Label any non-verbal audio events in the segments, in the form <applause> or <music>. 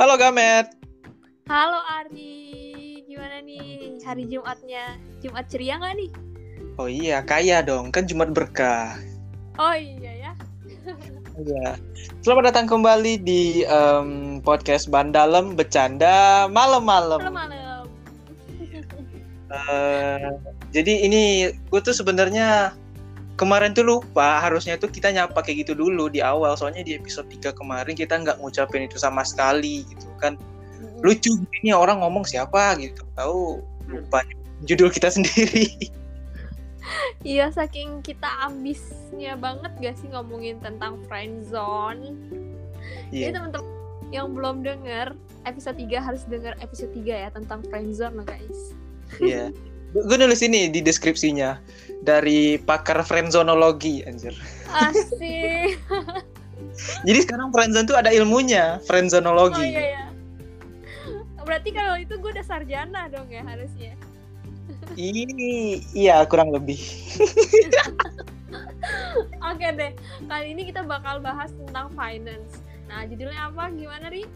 Halo Gamet. Halo Ari, gimana nih hari Jumatnya? Jumat ceria nggak nih? Oh iya, kaya dong. Kan Jumat berkah. Oh iya ya. Iya. Selamat datang kembali di em, podcast Bandalem Bercanda Malam-malam. Malam-malam. Eh, jadi ini gue tuh sebenarnya kemarin tuh lupa harusnya tuh kita nyapa kayak gitu dulu di awal soalnya di episode 3 kemarin kita nggak ngucapin itu sama sekali gitu kan lucu ini orang ngomong siapa gitu tahu lupa judul kita sendiri <laughs> Iya saking kita ambisnya banget gak sih ngomongin tentang friendzone. Jadi Iya. teman-teman yang belum denger episode 3 harus denger episode 3 ya tentang friendzone loh guys. Iya. <laughs> Gue nulis ini di deskripsinya dari pakar friendzonologi anjir. Asik. <laughs> Jadi sekarang friendzone tuh ada ilmunya, Oh friendzonologi. iya ya. Berarti kalau itu gue udah sarjana dong ya harusnya. Ini iya kurang lebih. <laughs> Oke deh, kali ini kita bakal bahas tentang finance. Nah, judulnya apa? Gimana, Ri?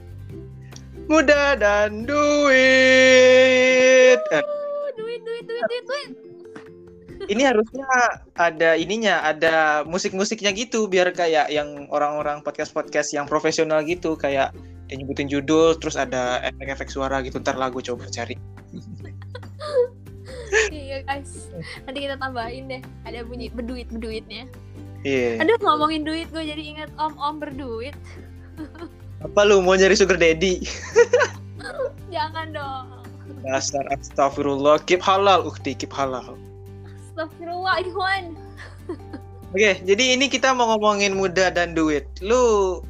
Mudah dan duit. Uh, duit, duit, duit, duit, duit. Ini harusnya ada ininya, ada musik-musiknya gitu biar kayak yang orang-orang podcast-podcast yang profesional gitu kayak dia nyebutin judul terus ada efek-efek suara gitu ntar lagu coba cari. iya, guys. Nanti kita tambahin deh. Ada bunyi berduit, berduitnya. Iya. Aduh, ngomongin duit, gue jadi inget om-om berduit. Apa lu mau nyari sugar daddy? <laughs> Jangan dong. Dasar astagfirullah, keep halal, ukti, keep halal. Astagfirullah, Ikhwan. Oke, jadi ini kita mau ngomongin muda dan duit. Lu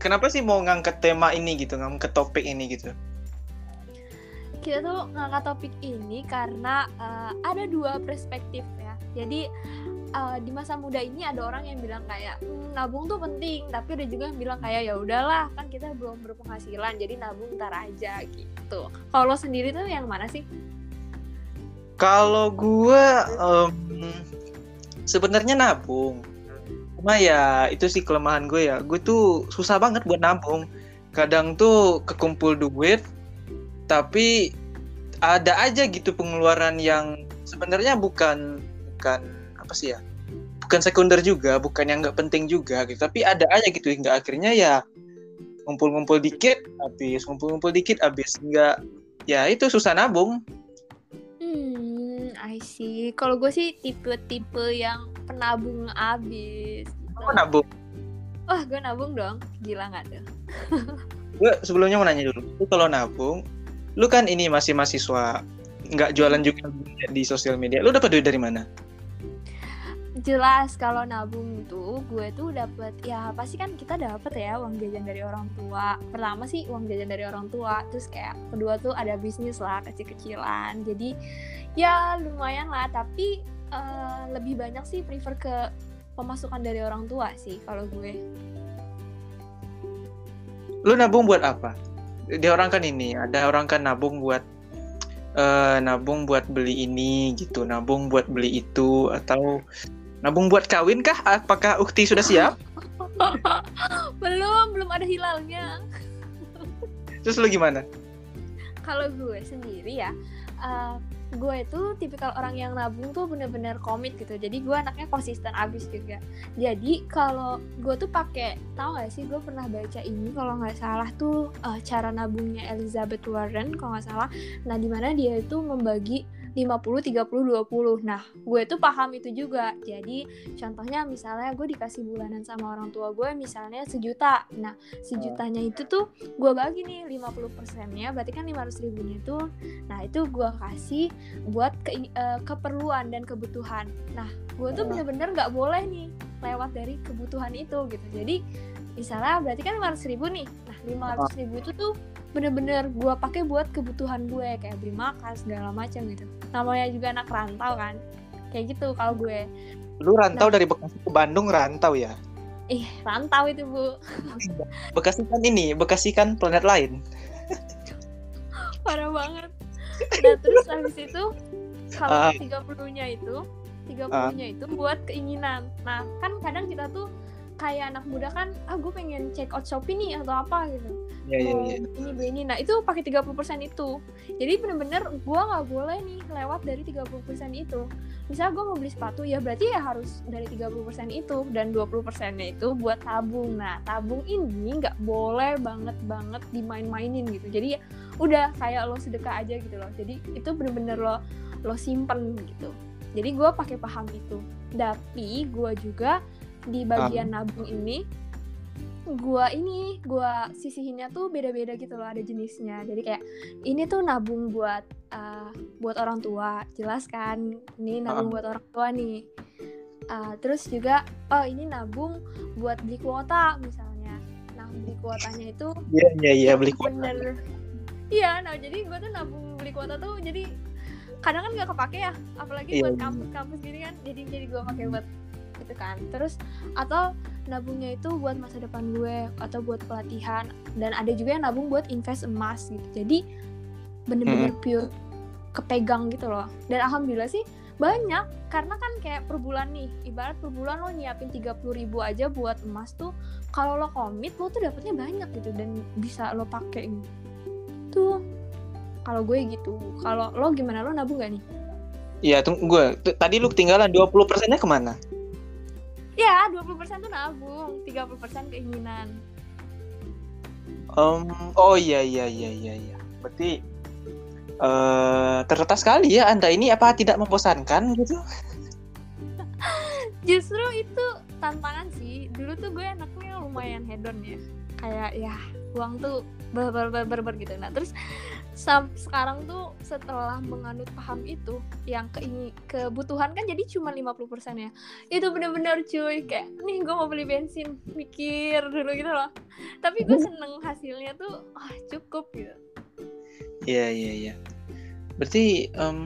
kenapa sih mau ngangkat tema ini gitu, ngangkat topik ini gitu? Kita tuh ngangkat topik ini karena eh, ada dua perspektif ya. Jadi eh, di masa muda ini ada orang yang bilang kayak "Hmm, nabung tuh penting, tapi ada juga yang bilang kayak ya udahlah kan kita belum berpenghasilan, jadi nabung ntar aja gitu. Kalau lo sendiri tuh yang mana sih? Kalau gua em, sebenarnya nabung. Cuma ya itu sih kelemahan gue ya. Gue tuh susah banget buat nabung. Kadang tuh kekumpul duit, tapi ada aja gitu pengeluaran yang sebenarnya bukan bukan apa sih ya? Bukan sekunder juga, bukan yang nggak penting juga gitu. Tapi ada aja gitu hingga akhirnya ya ngumpul-ngumpul dikit habis, ngumpul-ngumpul dikit habis. Hingga ya itu susah nabung. I see. Kalau gue sih tipe-tipe yang penabung abis. gitu. Apa nabung? Wah, gue nabung dong. Gila nggak tuh? <laughs> gue sebelumnya mau nanya dulu lu kalau nabung lu kan ini masih mahasiswa nggak jualan juga di sosial media lu dapat duit dari mana Jelas kalau nabung tuh gue tuh dapat ya pasti kan kita dapat ya uang jajan dari orang tua. Pertama sih uang jajan dari orang tua, terus kayak kedua tuh ada bisnis lah kecil-kecilan. Jadi ya lumayan lah, tapi eh, lebih banyak sih prefer ke pemasukan dari orang tua sih kalau gue. lu nabung buat apa dia orang kan ini ada orang kan nabung buat eh nabung buat beli ini gitu nabung buat beli itu atau nabung buat kawin kah? Apakah Ukti sudah siap? <laughs> Belum, belum ada hilalnya. terus lu gimana? Kalau gue sendiri ya uh, gue itu tipikal orang yang nabung tuh bener-bener komit gitu. Jadi gue anaknya konsisten abis juga. Jadi kalau gue tuh pakai tau gak sih gue pernah baca ini kalau nggak salah tuh uh, cara nabungnya Elizabeth Warren kalau nggak salah. Nah di mana dia itu membagi 50 30 20 nah gue tuh paham itu juga. Jadi contohnya misalnya gue dikasih bulanan sama orang tua gue misalnya sejuta. Nah sejutanya itu tuh gue bagi nih 50 persennya berarti kan 500 ribunya itu. Nah itu gue kasih buat ke- eh, keperluan dan kebutuhan. Nah gue tuh Oh. bener-bener nggak boleh nih lewat dari kebutuhan itu gitu. Jadi misalnya berarti kan 500 ribu nih. Nah 500 ribu itu tuh bener-bener gue pakai buat kebutuhan gue kayak beli makan segala macam gitu. Namanya juga anak rantau kan? Kayak gitu kalau gue. Lu rantau Nah. dari Bekasi ke Bandung rantau ya? Ih rantau itu bu. Bekasi kan ini Bekasi kan planet lain. Parah banget. Nah terus habis itu Ah. kalau tiga puluhnya itu tiga puluhnya itu buat keinginan. Nah kan kadang kita tuh kayak anak muda kan ah gue pengen check out shopee nih atau apa gitu Iya, iya, mau iya. ini beli ini nah itu pakai 30% itu. Jadi bener-bener gue nggak boleh nih lewat dari 30% itu. Misal gue mau beli sepatu ya berarti ya harus dari 30% itu dan 20% nya itu buat tabung. Nah tabung ini nggak boleh banget banget dimain-mainin gitu. Jadi ya udah kayak lo sedekah aja gitu loh. Jadi itu bener-bener lo lo simpen gitu. Jadi gue pakai paham itu. Tapi gue juga di bagian nabung ini gua ini gua sisihinnya tuh beda-beda gitu loh ada jenisnya jadi kayak ini tuh nabung buat uh, buat orang tua jelas kan ini nabung Ah. buat orang tua nih Uh, terus juga oh ini nabung buat beli kuota misalnya nah beli kuotanya itu Iya, iya, iya, beli kuota. bener iya nah jadi gua tuh nabung beli kuota tuh jadi kadang kan nggak kepake ya apalagi Iya. buat kampus-kampus gini kan jadi jadi gua pakai buat gitu kan terus atau nabungnya itu buat masa depan gue atau buat pelatihan. Dan ada juga yang nabung buat invest emas gitu. Jadi bener-bener pure kepegang gitu loh. Dan alhamdulillah sih banyak. Karena kan kayak per bulan nih ibarat per bulan lo nyiapin 30.000 ribu aja buat emas tuh kalau lo komit lo tuh dapetnya banyak gitu dan bisa lo pakai gitu. Tuh kalau gue gitu. Kalau lo gimana? Lo nabung gak nih? Iya, tunggu gue. Tadi lu ketinggalan 20 persennya ke mana? Ya 20% tuh nabung 30% keinginan Em, oh iya iya iya iya iya. Berarti eh terletak sekali ya Anda ini apa tidak membosankan gitu? <laughs> justru itu tantangan sih dulu tuh gue anaknya lumayan hedon ya kayak ya uang tuh ber ber ber, ber- gitu. Nah terus sekarang tuh setelah menganut paham itu yang keingin kebutuhan kan jadi cuma 50% ya. Itu bener-bener cuy kayak nih gue mau beli bensin. Mikir dulu gitu loh. Tapi gue seneng hasilnya tuh ah cukup gitu. Iya iya iya. Berarti em,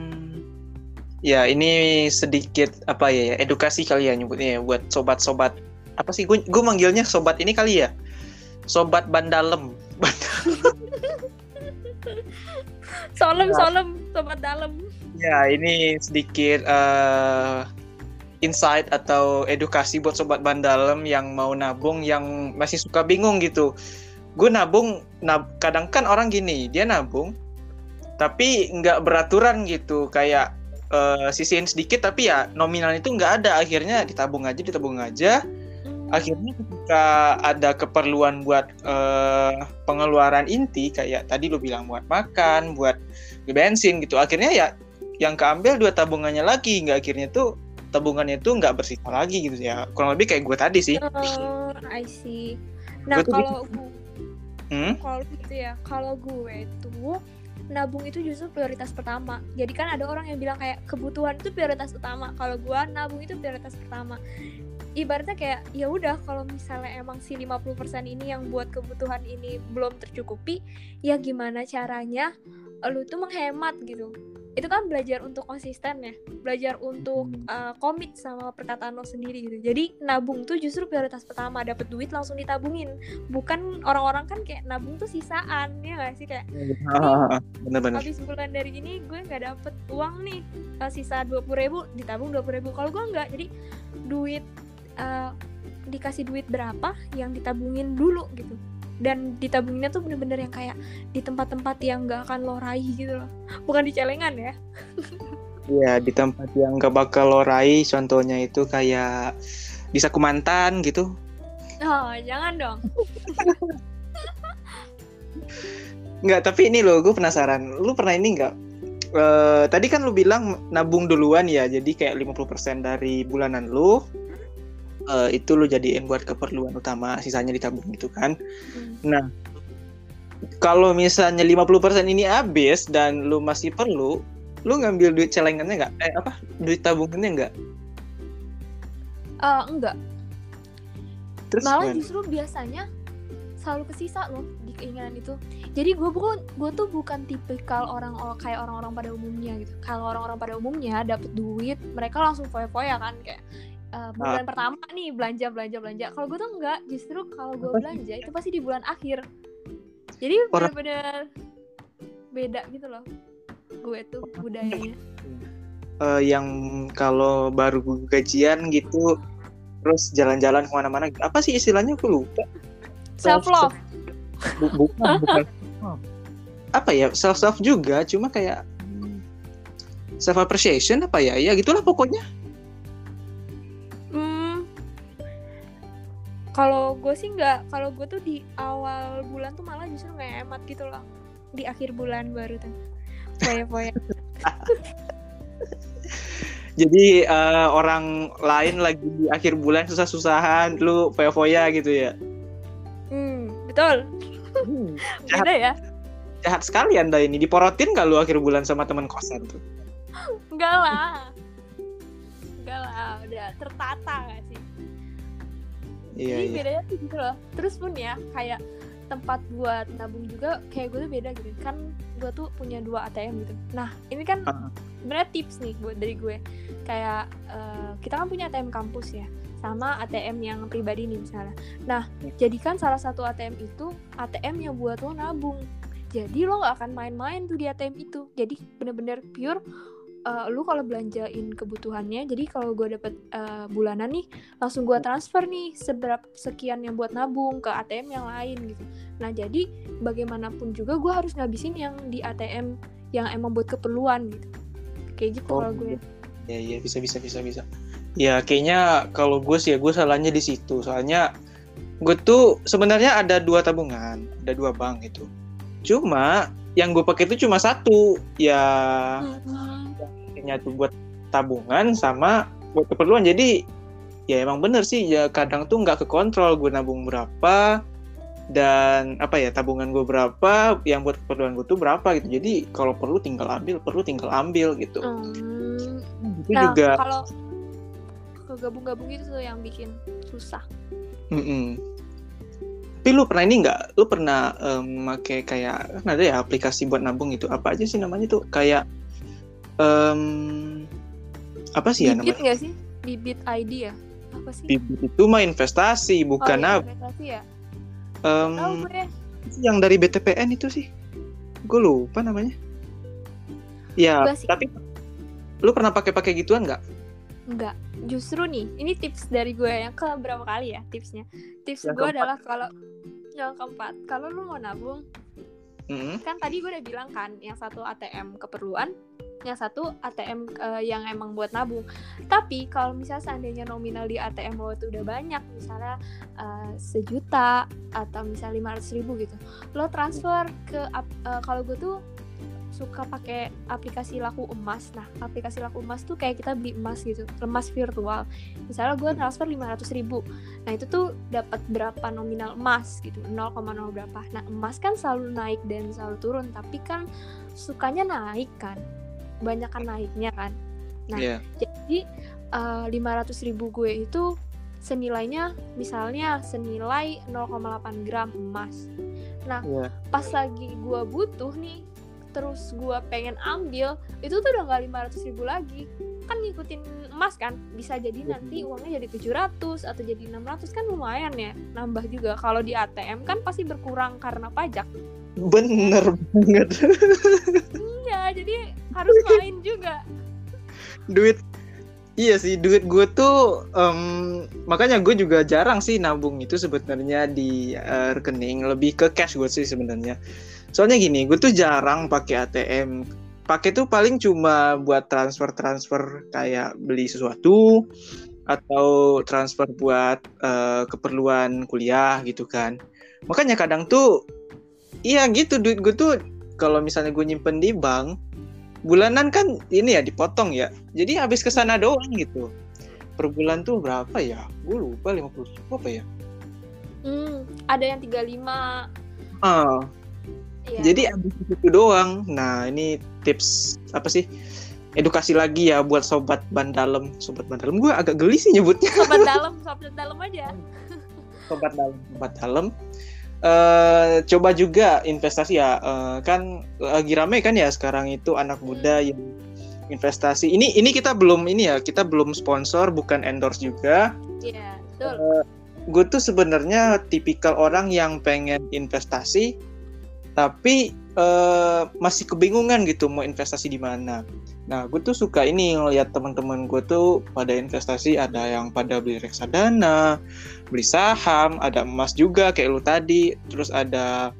ya ini sedikit apa ya edukasi kali ya nyebutnya ya buat sobat-sobat apa sih? Gue manggilnya sobat ini kali ya sobat bandalem. Solem Ya. solem sobat dalam ya ini sedikit eh, insight atau edukasi buat sobat bandalem yang mau nabung yang masih suka bingung gitu. Gue nabung nab kadang kan orang gini dia nabung tapi nggak beraturan gitu. Kayak eh, sisihin sedikit tapi ya nominal itu nggak ada. Akhirnya ditabung aja ditabung aja. Akhirnya ketika ada keperluan buat eh, pengeluaran inti kayak tadi lo bilang buat makan buat bensin gitu akhirnya ya yang keambil dua tabungannya lagi nggak akhirnya tuh tabungannya tuh nggak bersisa lagi gitu ya kurang lebih kayak gue tadi sih Oh, I see. Nah, kalau gu- hmm? kalau gitu ya, kalau gue tuh nabung itu justru prioritas pertama. Jadi kan ada orang yang bilang kayak kebutuhan itu prioritas utama. Kalau gue nabung itu prioritas pertama. Ibaratnya kayak ya udah kalau misalnya emang si 50% ini yang buat kebutuhan ini belum tercukupi, ya gimana caranya lu tuh menghemat gitu. Itu kan belajar untuk konsisten ya, belajar untuk uh, komit sama perkataan lo sendiri gitu. Jadi nabung tuh justru prioritas pertama, dapat duit langsung ditabungin. Bukan orang-orang kan kayak nabung tuh sisaan ya gak sih kayak bener-bener <laughs> habis bulan dari ini gue nggak dapet uang nih uh, sisa dua ribu ditabung dua ribu kalau gue nggak jadi duit uh, dikasih duit berapa yang ditabungin dulu gitu. Dan ditabunginnya tuh bener-bener yang kayak di tempat-tempat yang nggak akan lo raih gitu loh. Bukan di celengan ya. Iya di tempat yang gak bakal lo raih contohnya itu kayak di Sakumantan gitu. Oh jangan dong. Nggak, tapi ini loh, gue penasaran. Lu pernah ini nggak? Eh, tadi kan lu bilang nabung duluan ya, jadi kayak 50% dari bulanan lu eh, itu lu jadiin buat keperluan utama, sisanya ditabung gitu kan. Hmm. Nah, kalau misalnya 50% ini habis dan lu masih perlu, lu ngambil duit celengannya nggak? Eh apa? Duit tabungannya nggak? Eh, enggak Terus malah gimana? justru biasanya selalu kesisa loh di keinginan itu jadi gue bukan gue tuh bukan tipikal orang orang kayak orang-orang pada umumnya gitu kalau orang-orang pada umumnya dapet duit mereka langsung foya-foya kan kayak eh, bulan pertama nih belanja belanja belanja. Kalau gue tuh enggak justru kalau gue belanja itu pasti di bulan akhir. Jadi bener-bener beda gitu loh gue tuh budayanya. Eh, yang kalau baru gajian gitu, terus jalan-jalan ke mana-mana, apa sih istilahnya? Gue lupa. self love Bu- bukan <laughs> bukan. Apa ya? Self self juga cuma kayak self appreciation apa ya? Ya gitulah pokoknya gue sih nggak, kalau gue tuh di awal bulan tuh malah justru nggak hemat gitu loh. Di akhir bulan baru tuh. Foya-foya. <laughs> jadi eh, orang lain lagi di akhir bulan susah-susahan lu foya-foya gitu ya Hmm, betul. jahat, Beda ya? jahat sekali anda ini diporotin gak lu akhir bulan sama teman kosan tuh <gasps> Enggak lah. Enggak lah, udah tertata gak sih? Iya Jadi iya bedanya tuh gitu loh. Terus pun ya, kayak tempat buat nabung juga kayak gue tuh beda gitu. Kan gue tuh punya dua ATM gitu. Nah, ini kan sebenarnya tips nih buat dari gue. Kayak eh, kita kan punya ATM kampus ya, sama ATM yang pribadi nih misalnya. Nah, Ya. jadikan salah satu ATM itu ATM yang buat lo nabung. Jadi lo nggak akan main-main tuh di ATM itu. Jadi bener-bener pure eh, lu kalau belanjain kebutuhannya. Jadi kalau gue dapet eh, bulanan nih, langsung gue transfer nih seberapa sekian yang buat nabung ke ATM yang lain gitu. Nah jadi bagaimanapun juga gue harus ngabisin yang di ATM yang emang buat keperluan gitu. Kayak gitu Oh, kalau gue. Iya iya bisa bisa bisa bisa. Ya kayaknya kalau gue sih ya gue salahnya di situ. Soalnya gue tuh sebenarnya ada dua tabungan, ada dua bank gitu. Cuma yang gue pakai itu cuma satu. Ya Hmm. Kayaknya tuh buat tabungan sama buat keperluan. Jadi ya emang bener sih ya kadang tuh nggak kekontrol gue nabung berapa dan apa ya tabungan gue berapa yang buat keperluan gue tuh berapa gitu jadi kalau perlu tinggal ambil perlu tinggal ambil gitu Hmm. itu Nah juga kalau kegabung-gabung itu tuh yang bikin susah. Mm-mm. Tapi lu pernah ini nggak? Lu pernah memakai kayak kan ada ya aplikasi buat nabung itu apa aja sih namanya tuh kayak em, apa sih ya Bibit namanya? nggak sih? Bibit ID ya? Apa sih? Bibit itu mah investasi oh, bukan iya, apa? investasi ya? Tahu gue. yang dari BTPN itu sih? Gue lupa namanya. Ya, tapi lu pernah pakai-pakai gituan nggak? Enggak, justru nih, ini tips dari gue yang ke berapa kali ya tipsnya. Tips Yang gue keempat. adalah kalau yang keempat, kalau lu mau nabung, Mm-mm. kan tadi gue udah bilang kan, yang satu ATM keperluan, yang satu ATM eh, yang emang buat nabung. Tapi kalau misalnya seandainya nominal di ATM lo itu udah banyak, misalnya eh, sejuta atau misalnya 500 ribu gitu, lo transfer ke eh, kalau gue tuh suka pakai aplikasi laku emas. Nah, aplikasi laku emas tuh kayak kita beli emas gitu, emas virtual. Misalnya gue transfer 500 ribu, nah itu tuh dapat berapa nominal emas gitu, 0,0 berapa. Nah, emas kan selalu naik dan selalu turun, tapi kan sukanya naik kan, banyak kan naiknya kan. Nah, Iya. Jadi eh, 500 ribu gue itu senilainya misalnya senilai 0,8 gram emas. Nah, Iya. pas lagi gue butuh nih, terus gue pengen ambil, itu tuh udah nggak 500 ribu lagi. Kan ngikutin emas kan, bisa jadi nanti uangnya jadi 700 atau jadi 600 kan lumayan ya, nambah juga. Kalau di ATM kan pasti berkurang karena pajak. Bener banget. <laughs> Jadi harus <laughs> main juga. duit. Iya sih duit gue tuh em, makanya gue juga jarang sih nabung itu sebenarnya di eh, rekening. Lebih ke cash gue sih sebenarnya. Soalnya gini gue tuh jarang pakai ATM pakai tuh paling cuma buat transfer transfer kayak beli sesuatu atau transfer buat eh, keperluan kuliah gitu kan. Makanya kadang tuh iya gitu duit gue tuh kalau misalnya gue nyimpen di bank bulanan kan ini ya dipotong ya. Jadi habis ke sana doang gitu. Per bulan tuh berapa ya? Gue lupa 50 ribu apa ya? Hmm, ada yang 35 ah. Iya. jadi habis itu doang. Nah ini tips apa sih? Edukasi lagi ya buat sobat ban dalam sobat ban dalam gue agak geli sih nyebutnya. Sobat <laughs> dalam, sobat dalam aja. sobat dalam sobat dalam Eh, coba juga investasi ya. Eh, kan lagi rame kan ya sekarang itu anak muda yang investasi. Ini ini kita belum ini ya kita belum sponsor bukan endorse juga. Iya, betul. gue tuh sebenarnya tipikal orang yang pengen investasi tapi uh, masih kebingungan gitu mau investasi di mana. Nah, gue tuh suka ini ngeliat teman-teman gue tuh pada investasi ada yang pada beli reksadana, beli saham, ada emas juga kayak lu tadi, terus ada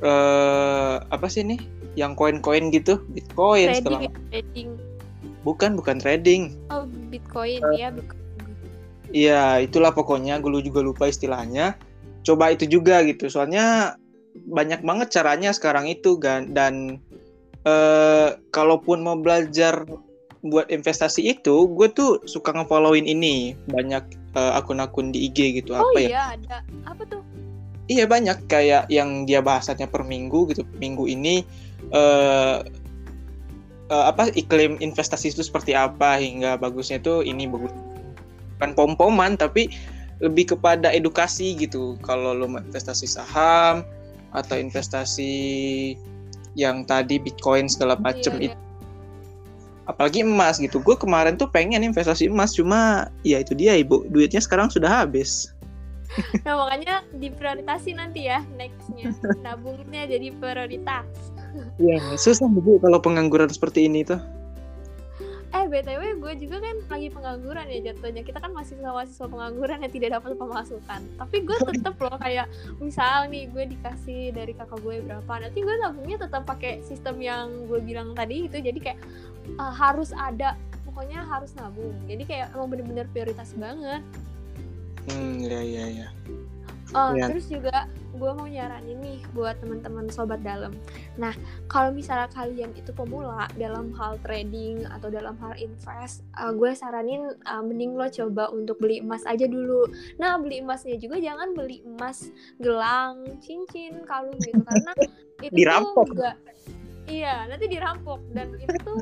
uh, apa sih nih yang koin-koin gitu, Bitcoin trading, setelah ya, trading. bukan bukan trading. Oh, Bitcoin Uh, ya. Iya, itulah pokoknya gue juga lupa istilahnya. Coba itu juga gitu. Soalnya banyak banget caranya sekarang itu kan dan eh kalaupun mau belajar buat investasi itu, gue tuh suka ngefollowin ini banyak eh, akun-akun di IG gitu Oh apa ya? iya, ada. Apa tuh? Iya banyak kayak yang dia bahasannya per minggu gitu. Minggu ini eh eh, apa iklim investasi itu seperti apa hingga bagusnya itu ini bagus bukan pom-poman tapi lebih kepada edukasi gitu. Kalau lo investasi saham atau investasi yang tadi Bitcoin segala macem Iya, iya. itu apalagi emas gitu. Gue kemarin tuh pengen investasi emas cuma ya itu dia ibu duitnya sekarang sudah habis. <laughs> Nah, makanya diprioritasi nanti ya nextnya. <laughs> Nabungnya jadi prioritas. Iya susah bu kalau pengangguran seperti ini tuh. Eh, BTW gue juga kan lagi pengangguran ya jatuhnya. Kita kan mahasiswa-mahasiswa pengangguran yang tidak dapat pemasukan. Tapi gue <laughs> tetep loh kayak misal nih gue dikasih dari kakak gue berapa. Nanti gue nabungnya tetap pakai sistem yang gue bilang tadi itu. Jadi kayak uh, harus ada pokoknya harus nabung. Jadi kayak emang bener-bener prioritas banget. Hmm ya ya ya. Oh, Iya. terus juga gue mau nyaranin nih buat teman-teman sobat dalam. Nah, kalau misalnya kalian itu pemula dalam hal trading atau dalam hal invest, uh, gue saranin uh, mending lo coba untuk beli emas aja dulu. Nah, beli emasnya juga jangan beli emas gelang, cincin, kalung gitu karena <laughs> itu Dirampok. tuh enggak Iya, nanti dirampok dan itu tuh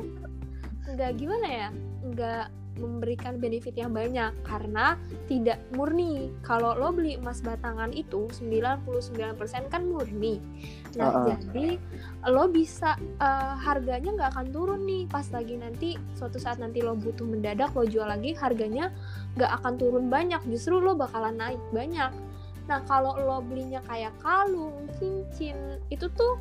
enggak gimana ya? Enggak memberikan benefit yang banyak karena tidak murni. Kalau lo beli emas batangan itu 99% kan murni. Nah, Uh-uh. jadi lo bisa eh, harganya nggak akan turun nih pas lagi nanti suatu saat nanti lo butuh mendadak lo jual lagi harganya nggak akan turun banyak, justru lo bakalan naik banyak. Nah, kalau lo belinya kayak kalung, cincin, itu tuh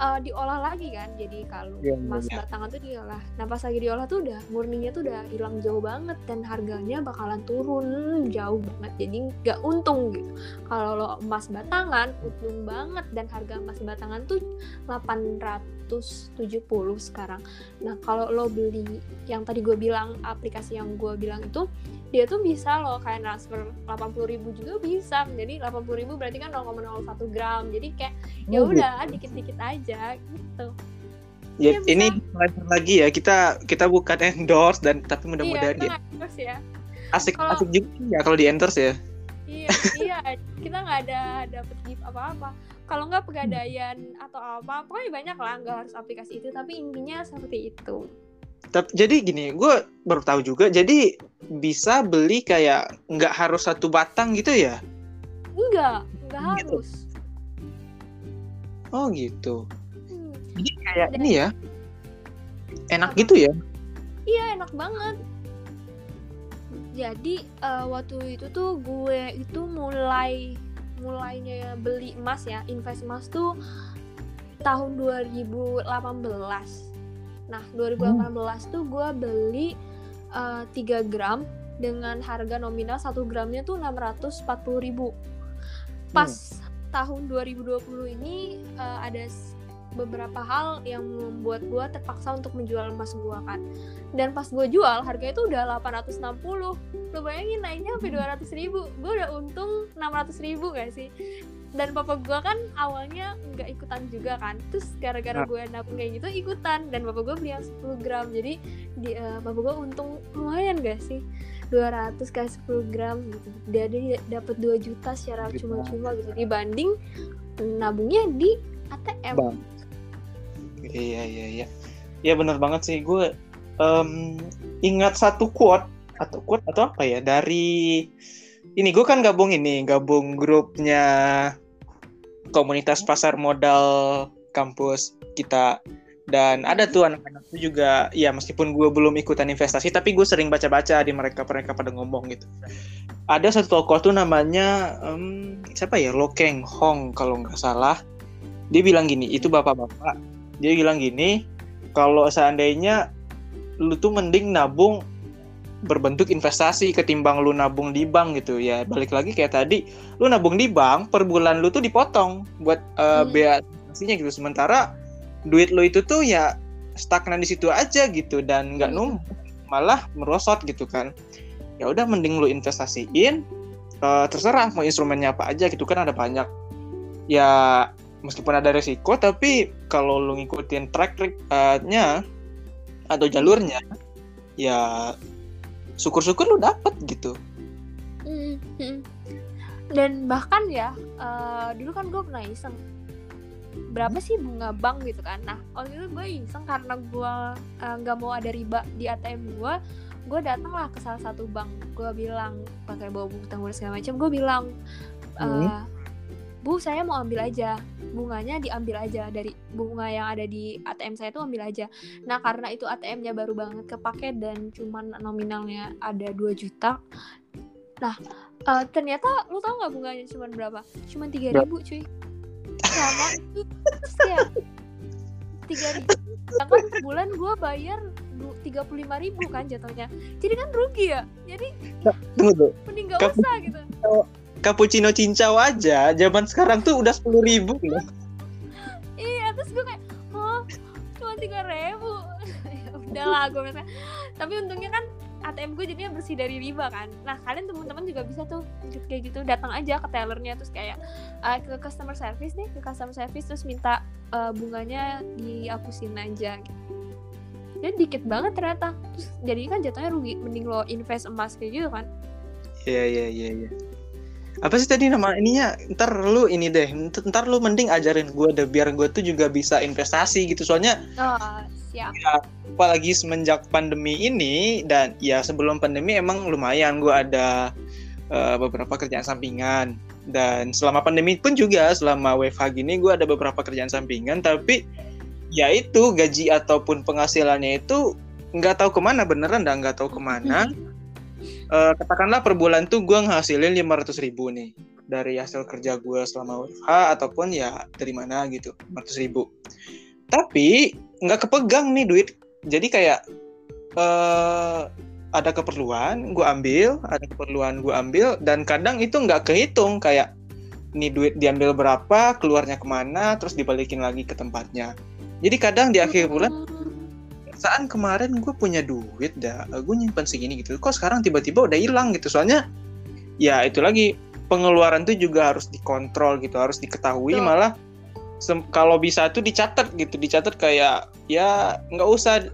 eh, diolah lagi kan jadi kalung Iya, emas iya. batangan tuh diolah. Nah, pas lagi diolah tuh udah murninya tuh udah hilang jauh banget dan harganya bakalan turun jauh banget. Jadi nggak untung gitu. Kalau lo emas batangan untung banget dan harga emas batangan tuh 870 sekarang. Nah, kalau lo beli yang tadi gue bilang aplikasi yang gue bilang itu dia tuh bisa loh kayak transfer 80.000 ribu juga bisa. Jadi 80.000 ribu berarti kan 0,01 gram. Jadi kayak ya Oh, udah dikit-dikit aja gitu. Ya, Iya, bisa. ini lanjut lagi ya kita kita bukan endorse dan tapi mudah-mudahan iya, ya, ya. asik kalau- asik juga ya kalau di endorse ya. Iya, iya, kita nggak ada dapet gift apa-apa. Kalau nggak pegadaian atau apa, pokoknya banyak lah, nggak harus aplikasi itu. Tapi intinya seperti itu. Tapi jadi gini, gue baru tahu juga. Jadi bisa beli kayak nggak harus satu batang gitu ya? Enggak, nggak Gitu. harus. Oh gitu. Hmm, Jadi kayak Dan- ini ya, enak Apa? gitu ya? Iya, enak banget. Jadi eh, waktu itu tuh gue itu mulai mulainya beli emas ya, invest emas tuh tahun 2018. Nah, 2018 tuh gue beli eh, 3 gram dengan harga nominal 1 gramnya tuh 640.000 ribu. Pas tahun 2020 ini eh, ada beberapa hal yang membuat gue terpaksa untuk menjual emas gue kan. Dan pas gue jual harganya itu udah 860 lo bayangin naiknya sampai 200 ribu. Gue udah untung 600 ribu gak sih dan papa gue kan awalnya nggak ikutan juga kan. Terus gara-gara Nah. gue nabung kayak gitu ikutan. Dan papa gue beli yang 10 gram. Jadi di, eh, papa gue untung lumayan gak sih? 200 kali 10 gram gitu. Dia dia dapat 2 juta secara cuma-cuma gitu. Dibanding nabungnya di ATM Bang. Iya iya iya. Ya benar banget sih. Gue em, ingat satu quote atau quote atau apa ya? Dari ini gue kan gabung ini gabung grupnya komunitas pasar modal kampus kita. Dan ada tuh anak-anak itu juga ya meskipun gue belum ikutan investasi tapi gue sering baca-baca di mereka mereka pada ngomong gitu. Ada satu tokoh tuh namanya em, siapa ya? Lo Keng Hong kalau nggak salah. Dia bilang gini itu bapak-bapak. Dia bilang gini kalau seandainya lu tuh mending nabung berbentuk investasi ketimbang lu nabung di bank gitu ya balik lagi kayak tadi lu nabung di bank per bulan lu tuh dipotong buat uh, hmm. bea gitu sementara duit lu itu tuh ya stagnan di situ aja gitu dan nggak hmm. numpuk malah merosot gitu kan ya udah mending lu investasiin uh, terserah mau instrumennya apa aja gitu kan ada banyak ya meskipun ada resiko tapi kalau lu ngikutin track record-nya atau jalurnya ya syukur-syukur lu dapet gitu. Mm-hmm. dan bahkan ya uh, dulu kan gue pernah iseng. Berapa sih bunga bank gitu kan? Nah waktu itu gue iseng karena gue uh, nggak mau ada riba di ATM gue gue datang lah ke salah satu bank. Gue bilang pakai bawa buku tanggungan segala macam gue bilang uh, bu saya mau ambil aja bunganya diambil aja dari bunga yang ada di ATM saya tuh ambil aja. Nah karena itu ATM-nya baru banget kepake dan cuman nominalnya ada 2 juta. Nah uh, ternyata lu tau nggak bunganya cuman berapa? Cuman tiga ribu cuy. Sama. Itu terus kayak tiga ribu. Kan bulan gue bayar tiga puluh lima ribu kan jatuhnya. Jadi kan rugi ya. Jadi tunggu mending gak usah gitu cappuccino cincau aja. Zaman sekarang tuh udah sepuluh ribu loh. Iya terus gue kayak oh cuma tiga ribu? <laughs> Udahlah gue misalnya tapi untungnya kan ATM gue jadinya bersih dari riba kan. Nah kalian teman-teman juga bisa tuh kayak gitu datang aja ke tellernya terus kayak uh, ke customer service nih ke customer service terus minta uh, bunganya dihapusin aja. Gitu jadi dikit banget ternyata. Terus jadi kan jatuhnya rugi mending lo invest emas kayak gitu kan. Iya iya iya iya apa sih tadi nama ininya? Ntar lu ini deh ntar lu mending ajarin gue deh biar gue tuh juga bisa investasi gitu. Soalnya oh, siap. Ya, apalagi semenjak pandemi ini dan ya sebelum pandemi emang lumayan gue ada uh, beberapa kerjaan sampingan. Dan selama pandemi pun juga selama WFH gini gue ada beberapa kerjaan sampingan tapi ya itu gaji ataupun penghasilannya itu nggak tahu ke mana beneran dan nggak tahu ke mana <laughs> uh, katakanlah per bulan tuh gue ngehasilin 500 ribu nih dari hasil kerja gue selama WFH ataupun ya dari mana gitu 500 ribu. Tapi nggak kepegang nih duit. Jadi kayak uh, ada keperluan gue ambil ada keperluan gue ambil dan kadang itu nggak kehitung kayak nih duit diambil berapa keluarnya ke mana terus dibalikin lagi ke tempatnya. Jadi kadang di akhir bulan perasaan kemarin gue punya duit dah gue nyimpan segini gitu. Kok sekarang tiba-tiba udah hilang gitu? Soalnya ya itu lagi pengeluaran tuh juga harus dikontrol gitu harus diketahui oh. malah kalau bisa tuh dicatat gitu dicatat kayak ya nggak usah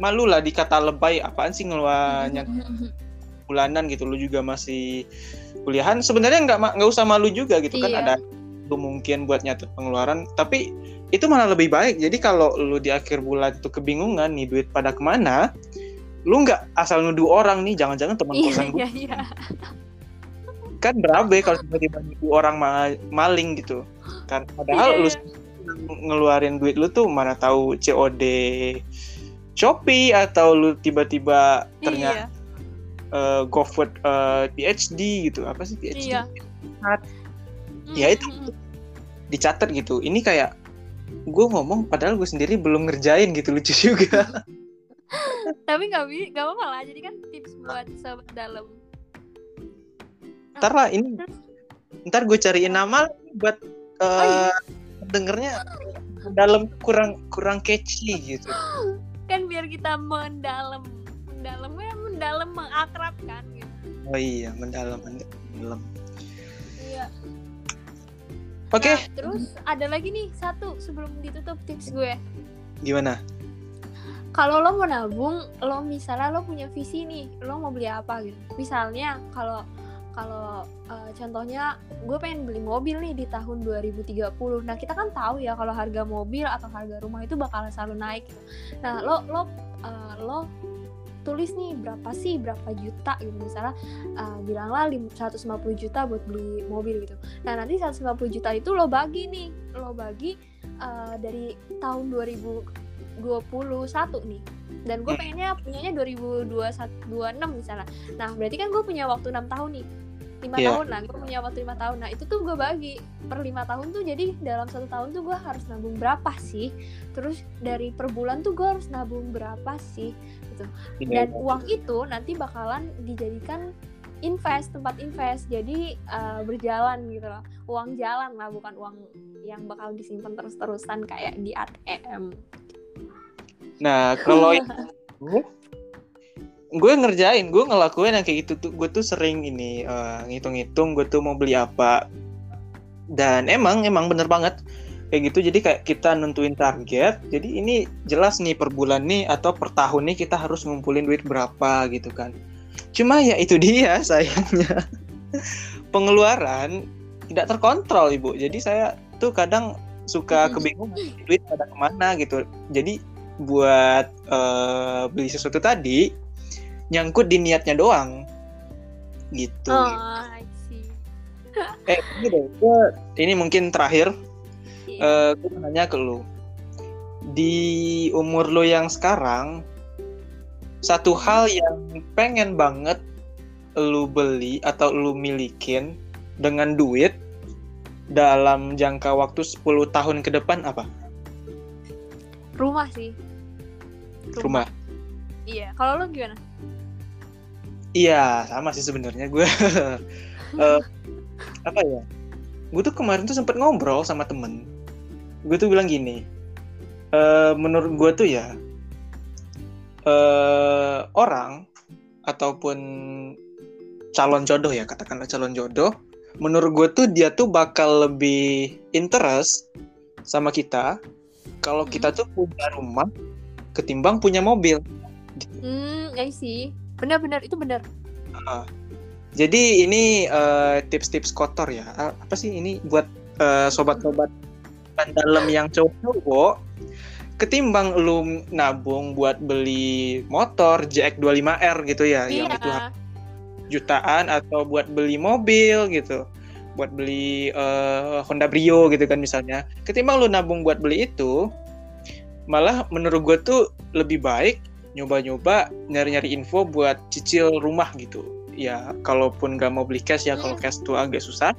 malu lah dikata lebay apaan sih ngeluarnya <laughs> bulanan gitu? Lu juga masih kuliahan. Sebenarnya nggak nggak usah malu juga gitu kan iya. kan ada tuh mungkin buat nyatet pengeluaran tapi itu malah lebih baik. Jadi kalau lu di akhir bulan itu kebingungan nih duit pada ke mana lu nggak asal nuduh orang nih jangan-jangan teman iya, kosan gue iya, iya. kan berabe kalau tiba-tiba nuduh orang ma maling gitu. Kan padahal iya. lu ngeluarin duit lu tuh mana tahu COD Shopee atau lu tiba-tiba ternyata iya. uh, GoFood uh, PhD gitu. Apa sih PhD iya. ya itu. Dicatat gitu. Ini kayak gue ngomong padahal gue sendiri belum ngerjain gitu lucu juga. Tapi nggak bi nggak apa-apa lah jadi kan tips buat sahabat dalam ntar lah ini ntar gue cariin nama buat uh, oh, iya? dengernya dalam kurang kurang catchy gitu. Kan biar kita mendalam mendalamnya mendalam mengakrabkan gitu. Oh iya mendalam mendalam. Iya Oke. Okay. Nah, terus ada lagi nih satu sebelum ditutup tips gue. Gimana? Kalau lo mau nabung, lo misalnya lo punya visi nih, lo mau beli apa gitu. Misalnya kalau kalau uh, contohnya gue pengen beli mobil nih di tahun 2030. Nah, kita kan tahu ya kalau harga mobil atau harga rumah itu bakal selalu naik gitu. Nah, lo lo uh, lo tulis nih berapa sih berapa juta gitu. Misalnya uh, bilanglah 150 juta buat beli mobil gitu. Nah nanti 150 juta itu lo bagi nih lo bagi uh, dari tahun 2021 nih. Dan gue hmm. pengennya punyanya 2026 misalnya. Nah berarti kan gue punya waktu 6 tahun nih lima Iya. tahun lah gue punya waktu lima tahun. Nah itu tuh gue bagi. Per lima tahun tuh jadi dalam satu tahun tuh gue harus nabung berapa sih? Terus dari per bulan tuh gue harus nabung berapa sih? Iya. dan uang itu nanti bakalan dijadikan invest tempat invest. Jadi eh, berjalan gitu loh. Uang jalan lah bukan uang yang bakal disimpan terus-terusan kayak di ATM Nah, kalau <laughs> gue ngerjain, gue ngelakuin yang kayak gitu tuh. Gue tuh sering ini eh, ngitung-ngitung gue tuh mau beli apa. Dan emang emang bener banget kayak gitu. Jadi kayak kita nentuin target. Jadi ini jelas nih per bulan nih atau per tahun nih kita harus ngumpulin duit berapa gitu kan. Cuma ya itu <laughs> dia sayangnya. Pengeluaran tidak terkontrol ibu. Jadi saya tuh kadang suka kebingungan duit pada ke mana gitu. Jadi buat eh, beli sesuatu tadi nyangkut di niatnya doang gitu. oh I see <laughs> Eh ini deh, gua- ini mungkin terakhir Iya. eh gue nanya ke lu. Di umur lu yang sekarang satu hal yang pengen banget lu beli atau lu milikin dengan duit dalam jangka waktu 10 tahun ke depan apa? rumah sih Rumah. iya kalau lo gimana Iya, sama sih sebenarnya gue. <laughs> Eh, apa ya? Gue tuh kemarin tuh sempet ngobrol sama temen. Gue tuh bilang gini. eh menurut gue tuh ya, eh orang ataupun calon jodoh ya katakanlah calon jodoh, menurut gue tuh dia tuh bakal lebih interest sama kita kalau kita tuh punya rumah ketimbang punya mobil. hmm I see benar-benar itu benar Jadi ini eh, tips-tips kotor ya. A- Apa sih ini buat eh, sobat-sobat dalam yang cowok ketimbang lu nabung buat beli motor JX25R gitu ya yang iya itu jutaan atau buat beli mobil gitu. Buat beli eh, Honda Brio gitu kan misalnya. Ketimbang lu nabung buat beli itu malah menurut gue tuh lebih baik nyoba-nyoba nyari-nyari info buat cicil rumah gitu. Ya kalaupun nggak mau beli cash ya kalau Hmm. cash tuh agak susah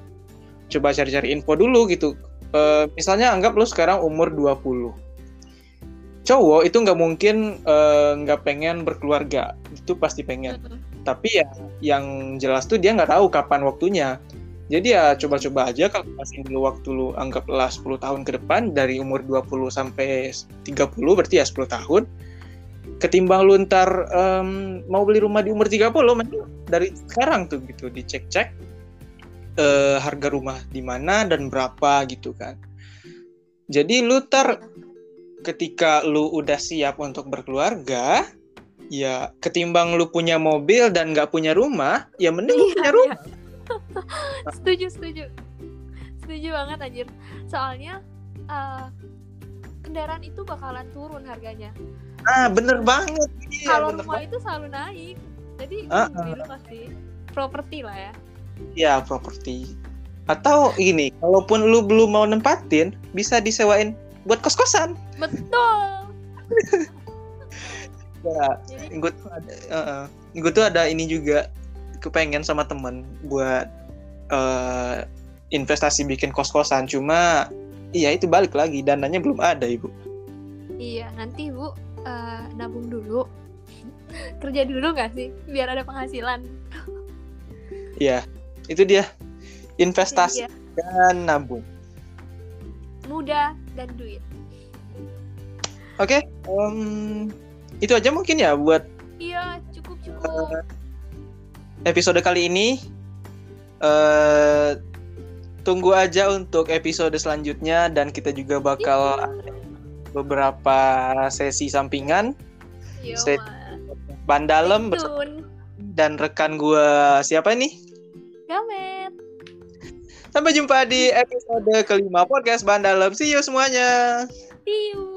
coba cari-cari info dulu gitu. Eh, misalnya anggap lu sekarang umur 20 cowok itu nggak mungkin eh, nggak pengen berkeluarga itu pasti pengen. Mm-mm. tapi ya yang jelas tuh dia nggak tahu kapan waktunya. Jadi ya coba-coba aja kalau masih dulu waktu lu anggaplah 10 tahun ke depan dari umur 20 sampai 30 berarti ya 10 tahun ketimbang lu ntar em, mau beli rumah di umur 30 mending dari sekarang tuh gitu dicek-cek eh, harga rumah di mana dan berapa gitu kan. Jadi lu ntar ketika lu udah siap untuk berkeluarga ya ketimbang lu punya mobil dan nggak punya rumah ya mending lu Iya, punya rumah. <laughs> Setuju setuju. Setuju banget anjir. Soalnya eh, kendaraan itu bakalan turun harganya ah bener banget. Iya kalau banget. itu selalu naik. Jadi beli rumah sih properti lah ya. Ya properti. Atau ini kalaupun lu belum mau nempatin bisa disewain buat kos-kosan. Betul. <laughs> Ya jadi gue tuh ada gue tuh ada ini juga kepengen sama temen buat eh, investasi bikin kos-kosan. Cuma iya itu balik lagi dananya belum ada ibu. Iya nanti bu eh, nabung dulu. <laughs> Kerja dulu nggak sih? Biar ada penghasilan. Iya itu dia. Investasi Iya, dan nabung. Mudah dan duit. Oke em, itu aja mungkin ya buat iya cukup cukup. episode kali ini. Eh tunggu aja untuk episode selanjutnya dan kita juga bakal ada beberapa sesi sampingan. Yo, ban dalam Tune. dan rekan gua siapa ini? Gamet. Sampai jumpa di episode kelima podcast ban dalam see you semuanya. See you